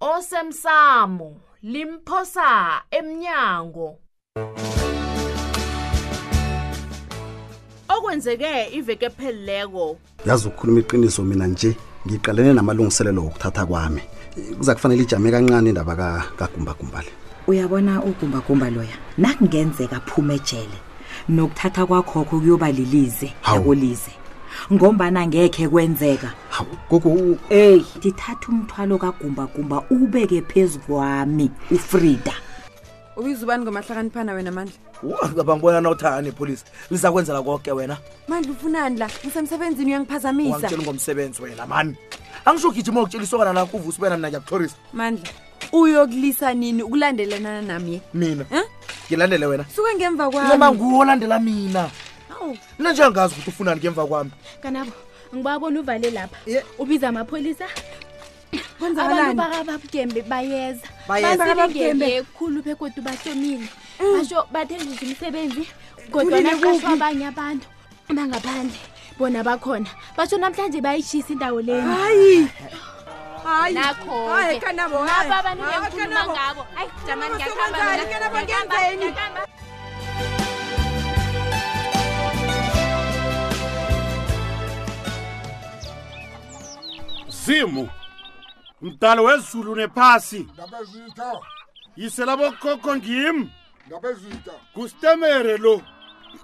osemsamo limphosa emnyango okwenzeke iveke ephelileko yazi ukukhuluma iqiniso mina nje ngiqalene namalungiselelo wokuthatha kwami kuza kufanele ijame kancane indaba kagumbagumba le uyabona ugumbagumba loya nakungenzeka phume ejele nokuthatha kwakhokho kuyoba lilize yakolize ngombana ngekhe kwenzeka gogo eyi ndithatha umthwalo kagumbagumba ubeke phezu kwami ufrida ubiza ubani ngomahlakaniphana wena mandla ngabangibona na uthanga nepholisi liza kwenzela konke wena mandla ufunani la ngisemsebenzini uyangiphazamisa wangitshela ungomsebenzi wena mani angisho gijima ukutshela isokana lakho uvusa ubena mna ngiyakuhlorisa mandla uyokulisa nini ukulandelana nami mina Eh? ngilandele wena suke ngemva ngoba kwami nguwo olandela mina Awu, mina nje angazi ukuthi ufunani ngemva kwami kanabo ngibabona uvale lapha Ye- ubiza amapholisa abantu kwenzakalani bakababugembe bayeza Bayeza. Bakababugembe. basibingelele khulu begodu bahlomile basho bathenjiswa imisebenzi kodwa Kulile nakashwa kuphi? abanye abantu bangaphandle bona bakhona basho namhlanje bayishisa indawo leyi hayi hayi nakho hayi kanabo hayi ngaba abantu ngikhuluma ngabo hayi jamani ngiyakhamba mina kanabo ngenzeni zimu mdali wezulu nephasi yisela bokhokho ngim ngabezitha ngusitemere lo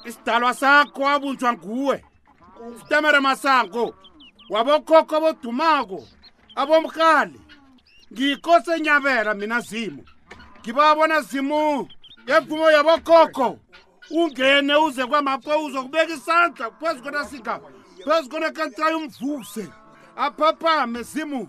isidalwa sakho wabunjwa nguwe sitemere masango wabokhokho bodumako abomrhali ngiyikosi enyabela mina zimu ngibabona zimu ngemvumo yabokhokho ungene uze kwamapho uzokubeka isandla phezu konasika phezu konekantayo umvuse aphaphame zimu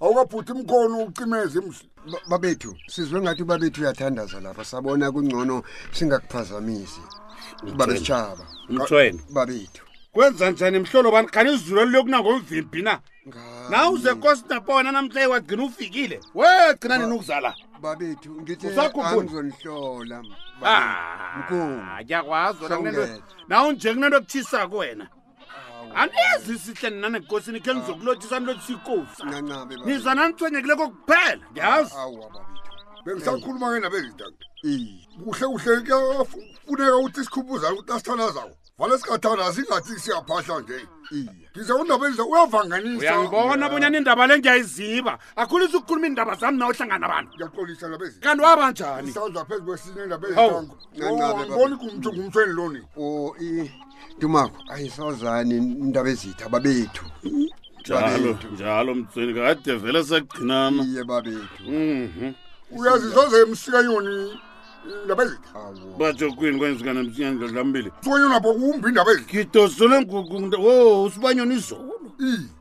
awukabhuthi mkhono ucimeze mhle Ba- babethu sizwe ngathi ubabethu uyathandaza lapha sabona kungcono singakuphazamisi babe sitshaba Mtshweni. Ka- babethu kwenza njani mhlolo bani khani izulu elilokuna ngomvimbi na Ngani? na uze kositapona namhla wagcina ufikile we gcina nini ukuzala babethu ngithi Usakhumbula? angizonihlola mkhulu Ah, ngiyakwazi wena kunento- Sawungeza. na unje kunento ekuthisako wena anezi sihle nina nekosi nikhe nizokulotshisa nilotshisa ikosi ncancabe baba. nizwa nanithwenyekile kokuphela ngiyazi awa babethu bengisakhuluma ke nabezidange Iye. kuhle kuhle kuyafuneka ukuthi sikhumbuzane ukuthi asithandazako vale singathanda singathi siyaphahla nje Iye. ngize undabenza uyavanganisa uyangibona bonyana indaba le ngiyayiziba akhulisa ukukhuluma iindaba zami na ohlangana nabantu ngiyaxolisa nabezidange kanti waba njani isandla phezu kwesinye Hawu. ndabezidange Ncancabe baba. angiboni kumthu ngumthweni loni o i dumako ayisazani indaba ezitha babethu njalo njalo mtsweni kade vele sagcinana iye babethu mhm. uyazizoze emsikanyoni ndaba ezitha batsho kwini kwenzikana msinyana ndodlambili sibanyona bo kumbi indaba ezitha ngidosole nguku wo oh, usibanyona izolo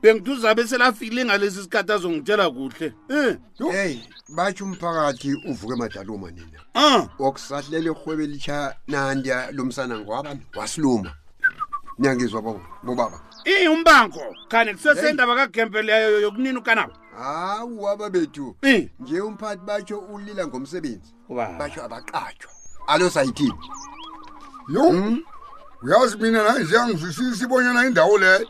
bengithuzabe selafile ngalesi sikhathi azongitshela kuhle um heyi batsho umphakathi uvuke madaluma nina Ah, wakusahlela irhwebe elitsha nandya lo msana ngwabani wasiluma niyangizwa baba bobaba iyi umbango kanti kusesendaba kagembe leyo yokunini ukanabo hawu waba bethu Eh, nje umphathi batsho ulila ngomsebenzi ubaba batsho abaqatshwa alo sayithini yo uyazi mina nanje angizwisisi bonyana indawo leyo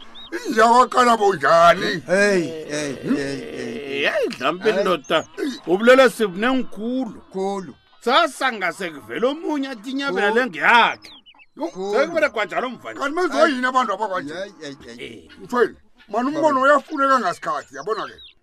inja kwakalabo njani heyi heyi heyi heyi yeyi dlampe ndoda ubulelesi bunengikhulu khulu sasa ngase kuvela omunye atinyabela Khulu. lenge yakhe Khulu. sekuberegwa njalo mva nje kanti benziwa yini abantu abakwanje Yeyi, yeyi, yeyi. Eh, mfweni mani umbono uyafuneka ngasikhathi yabona ke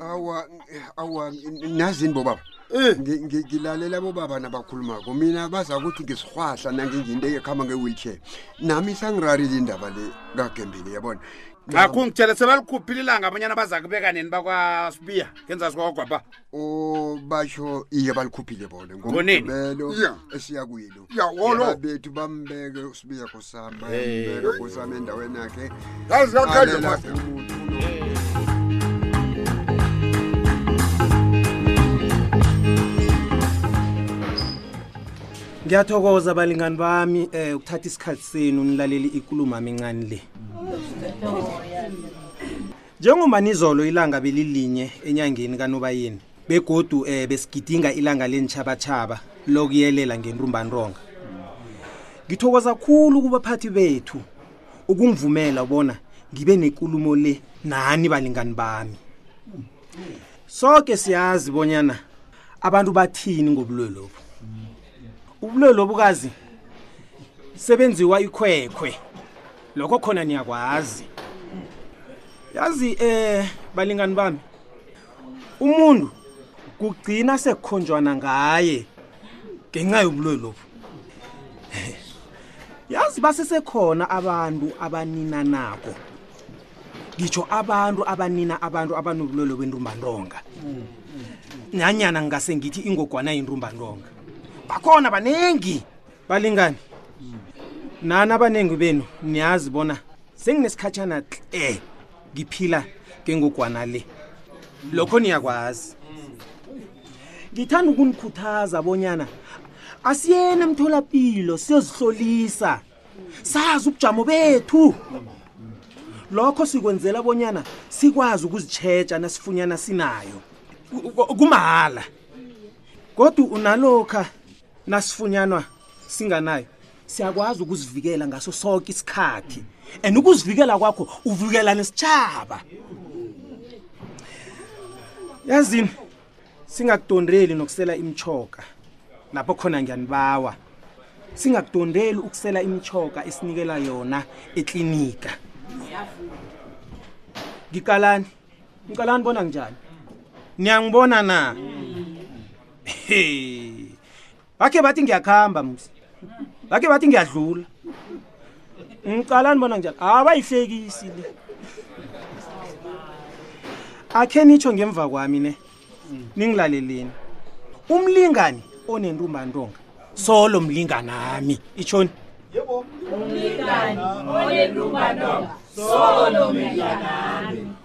awa awa nazi ni bobaba Eh. Ngi- ngi- ngilalela bobaba nabakhulumako mina baza ukuthi ngisirhwahla nanginginto ekhamba nge-wheelchair nami isangirarile indaba le kagembile yabona ngakho ngitshele sebalikhuphile ilanga abanyana baza kubeka nini bakwasibiya ngenzasi kwakogwabha o basho iye balikhuphile bona Ngonini? ngomgqibelo Yeah. esiyakuyilo yawolo bethu bambeke usibiya kusama bambeke kusama endaweni yakhe kazi kakhandle ngiyathokoza balingani bami um ukuthatha isikhathi senu nilaleli ikulumo ami incane le njengoba nizolo ilanga belilinye enyangeni kanobayeni begodu um eh, besigidinga ilanga lenitshabatshaba lokuyelela ngentumbantonga ngithokoza khulu kubaphathi bethu ukungivumela bona ngibe nekulumo le nani balingani bami soke siyazi bonyana abantu bathini ngobulwe lobu ubulwe lobukazi sebenziwa ikhwekhwe lokho khona niyakwazi yazi eh balingani bami umuntu kugcina sekukhonjwana ngaye ngenxa yobuloyi lobu yazi basesekhona abantu abaninanako ngitsho abantu abanina abantu abanobulwelo bentumbantonga nanyana ngingase ngithi ingogwana yentumbantonga bakhona baningi balingani nani abaningi benu niyazi bona senginesikhatshana tle ngiphila ngengogwana le lokho niyakwazi ngithanda ukunikhuthaza bonyana asiyena emtholapilo siyozihlolisa sazi ubujamo bethu lokho sikwenzela bonyana sikwazi ukuzitshetsha nasifunyana sinayo Ku- ku- kumahhala kodwa unalokha nasifunyanwa singanayo siyakwazi ukuzivikela ngaso soke isikhathi and ukuzivikela kwakho uvikela nesitshaba yazini singakudondeli nokusela imitshoka lapho khona ngiyanibawa singakudondeli ukusela imitshoka esinikela yona eklinika ngiqalani ngiqalani bona njani niyangibona na mm. Hey. Bakhe bathi ngiyakhamba musi. Bakhe bathi ngiyadlula. Ngicalani bona njalo? Abayihlekisi le. Akhe nitsho ngemva kwami ne. Ningilaleleni. Umlingani onentumbantonga solo mlinganami. Itshoni? Yebo. Umlingani onentumbantonga solo mlinganami.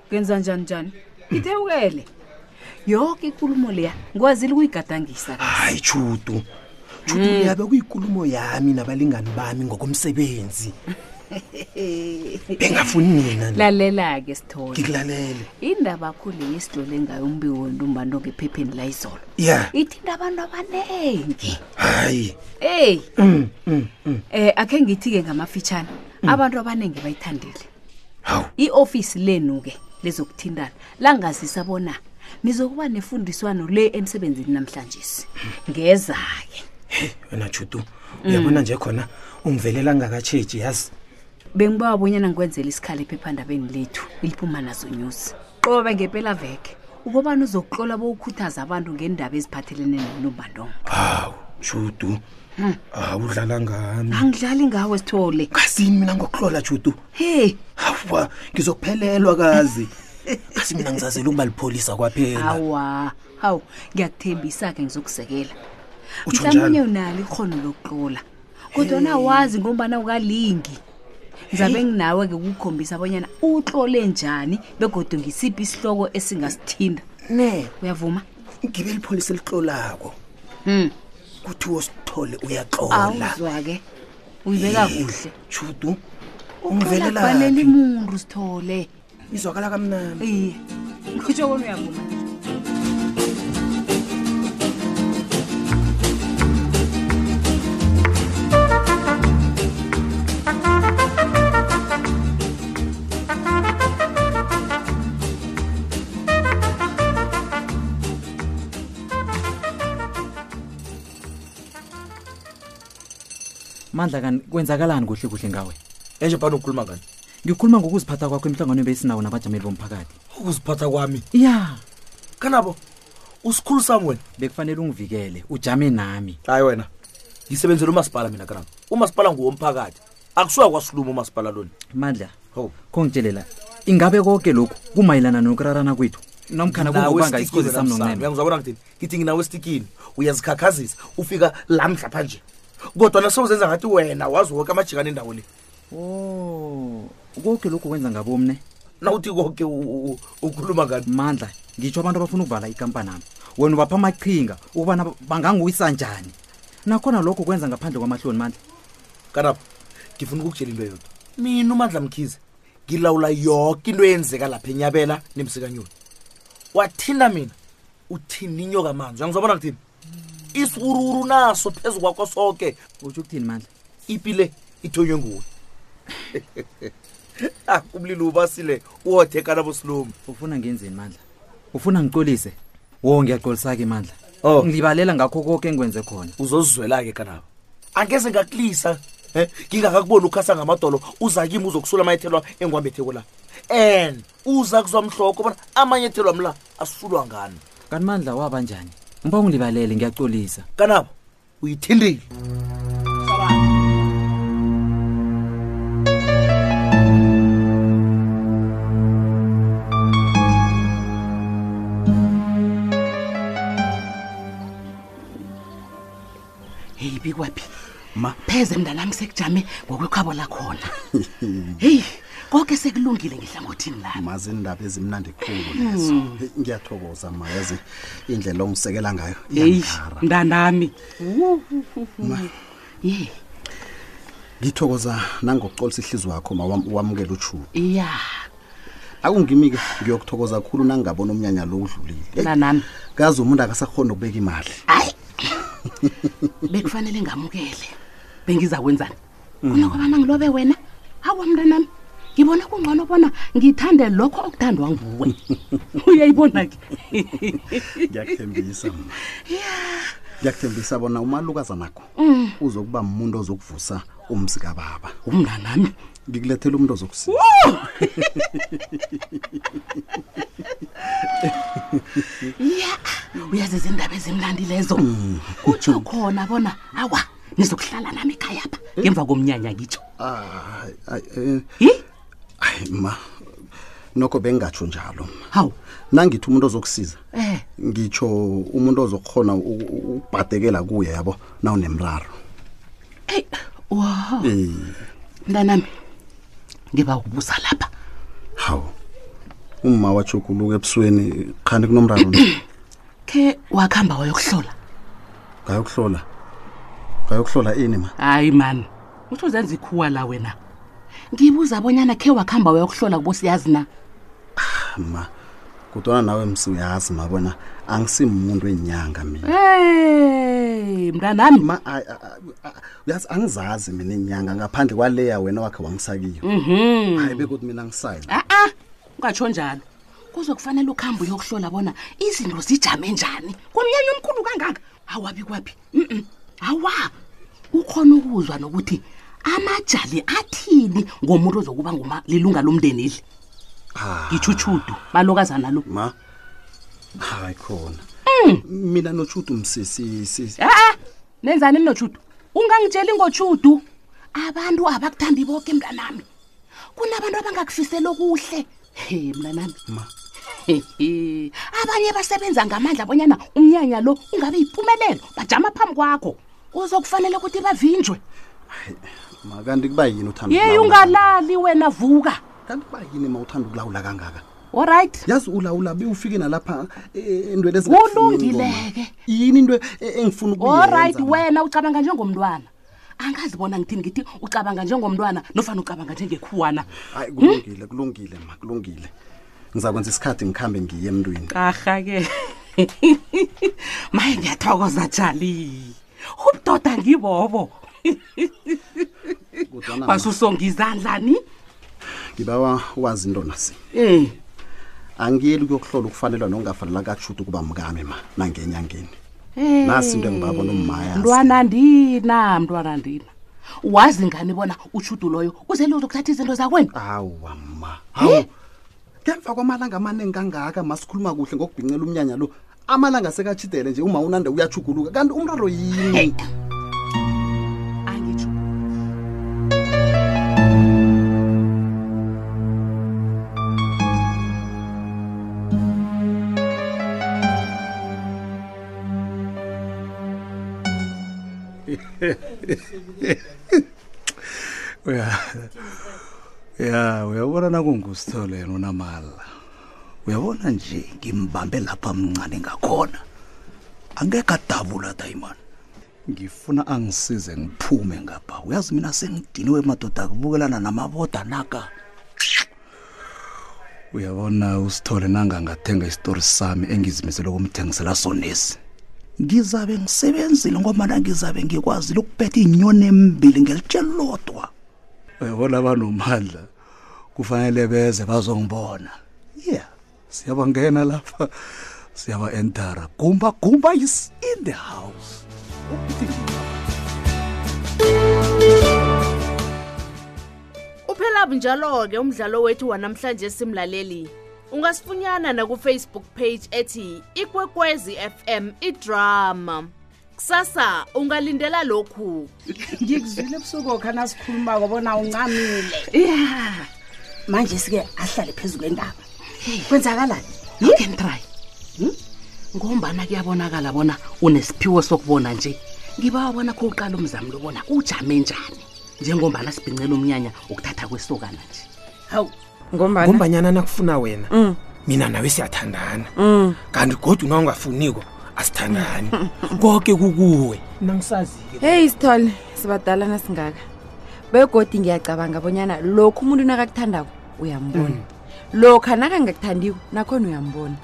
ngenza njani njani ngithe ukele yoke ikulumo leya ngikwazile ukuyigadangisa hayi tshutu tshutu Mm. uyabe kuyikulumo yami nabalingani bami ngokomsebenzi bengafuni nina nje. lalela-ke sithole ngikulalele indaba kho le esitlole ngayo umbiko wentumbanto ngephepheni layizolo ya ithinta abantu abaningi hayi eyi Mm, mm, mm. um akhe ngithi-ke ngamafitshane abantu abaningi bayithandile Hawu. i-ofisi lenu-ke lezokuthintana langazisa bona nizokuba nefundiswano le emsebenzini namhlanje ngeza-ke wena judu uyabona nje khona ungivelela ngingakatshegi yazi bengibawa bonyana ngikwenzela isikhala ephephandabeni lethu iliphuma nazo news qobe ngempela veke ukobani uzokuhlola bowukhuthaza abantu ngendaba eziphathelene nentumbantonga hawu judu hawu hmm. udlala ngami angidlali ngawe sithole kasini mina ngokuhlola judu he hawa ngizokuphelelwa kazi kasi mina ngizazela ukuba lipholisa kwaphela hawa hawu ngiyakuthembisa-ke ngizokusekela mhlawumunye unalo ikhono lokuhlola kodwa nawazi ngombana ukalingi ngizabe nginawe-ke ukukhombisa abonyana utlole njani begodwa ngisiphi isihloko esingasithinda ne uyavuma ngibe lipholisa elihlolako um hmm. kuthiwa usithole uyatlola awuzwa-ke uyibeka kuhle judu ungivelela fanele imuntu sithole izwakala kamnami iye kutsho kona uyavuma mandla kani kwenzakalani kuhle kuhle ngawe enje bani ukhuluma ngani ngikhuluma ngokuziphatha kwakho emhlanganweni besinawo nabajameli bomphakathi ukuziphatha kwami ya kanabo usikhulu sami wena bekufanele ungivikele ujame nami hayi wena ngisebenzela umasipala mina kanabo umasipala nguwomphakathi akusuka kwasiluma umasipala lona mandla ho khongitshelela ingabe konke lokhu kumayelana nokurarana kwethu nomkhana kungobanga isikozi sami noncema uyangizwabona ngithini ngithi nginawe esitikini uyazikhakhazisa ufika la mhla phanje kodwa nasokuzenza ngathi wena wazi woke amajikane endawo le o oh, konke lokhu kwenza ngabo mne nawuthi konke ukhuluma ngani mandla ngitsho abantu abafuna ukuvala ikampani ami wena ubapha amaqhinga ukubana banganguyisa njani nakhona lokho kwenza ngaphandle kwamahloni mandla kanabo ngifuna ukukutshela into yodwa mina umandla mkhize ngilawula yoke into eyenzeka lapha enyabela nemsikanyoni wathinda mina uthinda inyoka manzi uyangizobona ngithini isiwuruwuru naso phezu kwakho soke utsho ukuthini mandla ipi le ithonywe nguwe Ah, umlilo ubasile uhothekana bosilumi ufuna ngenzeni mandla ufuna ngicolise wo ngiyacolisake mandla Oh. ngilibalela ngakho koke engikwenze khona uzozizwela-ke kanabo angeze ngakulisa um ngingakakuboni ukhasa ngamadolo uza kimi uzokusula amanyethelwa engiwambetheko la and uza kuzwa mhloko bona amanyethelwa mla asulwa ngani kanti mandla waba njani ngiba ungilibalele ngiyacolisa kanabo uyithintile heyi bikwaphi ma pheze mntanami sekujame ngokwekhabo lakhona heyi konke sekulungile ngehlangothini la mazi indaba ezimnandi khulu lezo Hey, ngiyathokoza ma yazi indlela ongisekela ngayo iyangikara mntanami ye ngithokoza nangokucolisa ihliziyo wakho mawamukela utshuti iya akungimi-ke ngiyokuthokoza khulu nangingabona umnyanya lo udlulile mntanami kazi umuntu akasakhona ukubeka imali hayi bekufanele ngamukele bengiza kwenzani Mm. kunokobana ngilobe wena hawa mntanami ngibona kungcono bona ngithande lokho okuthandwa nguwe uyayibona-ke ngiyakuthembisa mma ngiyakuthembisa bona umalukazanakho mm. uzokuba muntu ozokuvusa umzi kababa umntanami ngikulethela umuntu ozokusiza ya uyazi izindaba ezimnandi lezo mm. kutsho khona bona awa nizokuhlala nami ekhaya pha eh? ngemva komnyanya ngitsho ah, eh. hayi ma nokho bengingatsho njalo hawu nangithi umuntu ozokusiza eh. ngitsho umuntu ozokhona ukubhadekela kuye yabo na unemraro eyi wow mntanami ngiba ukubuza lapha hawu umma wajuguluka ebusweni khani kunomraro khe wakuhamba wayokuhlola ngayokuhlola ngayokuhlola ini ma hayi mani uthi uzenza ikhuwa la wena ngibuza abonyana khe wakuhamba wayokuhlola kubosiyazi na ah, ma kodwana nawe msi uyazi ma bona angisimuntu wenyanga mina hey mntanami ma uyazi angizazi mina inyanga ngaphandle kwaleya wena wakhe wangisakiyo mhm. hayi bekuthi mina ngisayile a-a ungatsho njalo kuzokufanele ukuhambe uyokuhlola bona izinto zijame njani komnyanya omkhulu kangaka awabi kwaphi mm awa ukhona ukuzwa nokuthi amajali athini ngomuntu ozokuba nguma lilunga lomndeni eli ah. ngitshutshudu malokazana lo ma hayi khona mm. mina notshudu msisisi a ah, ah. nenzani ninotshudu ungangitsheli ngotshudu abantu abakuthandi boke mntanami kunabantu abangakufisela okuhle he mna nami ma abanye basebenza ngamandla abonyana umnyanya lo ungabe yiphumelelo bajama phambi kwakho kuzokufanele ukuthi bavinjwe makanti kuba yini uthanda yeyi ungalali wena vuka kanti kuba yini ma uthanda ukulawula kangaka olright yazi ulawula be ufike nalapha e, e, entweni ulungileke yini into e, engifuna olright wena ucabanga njengomntwana angazi bona ngithini ngithi ucabanga njengomntwana nofana ucabanga njengekhuwana hayi kulungile kulungile ma kulungile ngizakwenza isikhathi ngikhambe ngiye emntwini arha-ke maye ngiyathokoza jali ubudoda ngibobo Kodwana ma- basusonga izandlani ngibawa wazi into nasi mm. angiyeli kuyokuhlola ukufanelwa nokungafanela katshuti ukuba mkami ma nangenyangeni hey. nasi into engibabo nommaya mntwana ndina mntwana ndina wazi ngani bona utshudu loyo uzelozokuthatha izinto zakwenu awu wamma hawu hey. ngemva kwamalanga amaningi kangaka masikhuluma kuhle ngokubhincela umnyanya lo amalanga sekatshidele nje uma unande uyachuguluka kanti umraro yini uya ya uyabona nakungusithole yena unamala uyabona nje ngimbambe lapha mncane ngakhona angekho adabula diamond ngifuna angisize ngiphume ngapha uyazi mina sengidiniwe madoda kubukelana namaboda naka uyabona usithole nangangathenga isitori sami engizimisele ukumthengisela sonesi ngizabe ngisebenzile ngombana ngizabe ngikwazile ukuphetha inyoni embili ngelitsheli lodwa uyabona abanomandla kufanele beze bazongibona yeah siyabangena lapha siyaba entara gumba gumba is in the house uphelabu njalo-ke umdlalo wethu wanamhlanje simlaleli ungasifunyana nakufacebook page ethi ikwekwezi fm idrama kusasa ungalindela lokhu ngikuzwile ebusuku okha nasikhulumako bona uncamile ya manje sike ahlale phezu kwendaba kwenzakalani you can try Hmm? ngombana kuyabonakala bona unesiphiwo sokubona nje ngibawa bona kho uqala umzami lobona ujame njani njengombana sibhincela umnyanya ukuthatha kwesokana nje hawu ngombana ngombanyana nakufuna wena Mm. mina nawe siyathandana Mm. kanti godu na ungafuniko asithandani koke kukuwe nangisazike heyi sithole sibadala nasingaka begodi ngiyacabanga bonyana lokhu umuntu nakakuthandako uyambona lokha nakangakuthandiko nakhona uyambona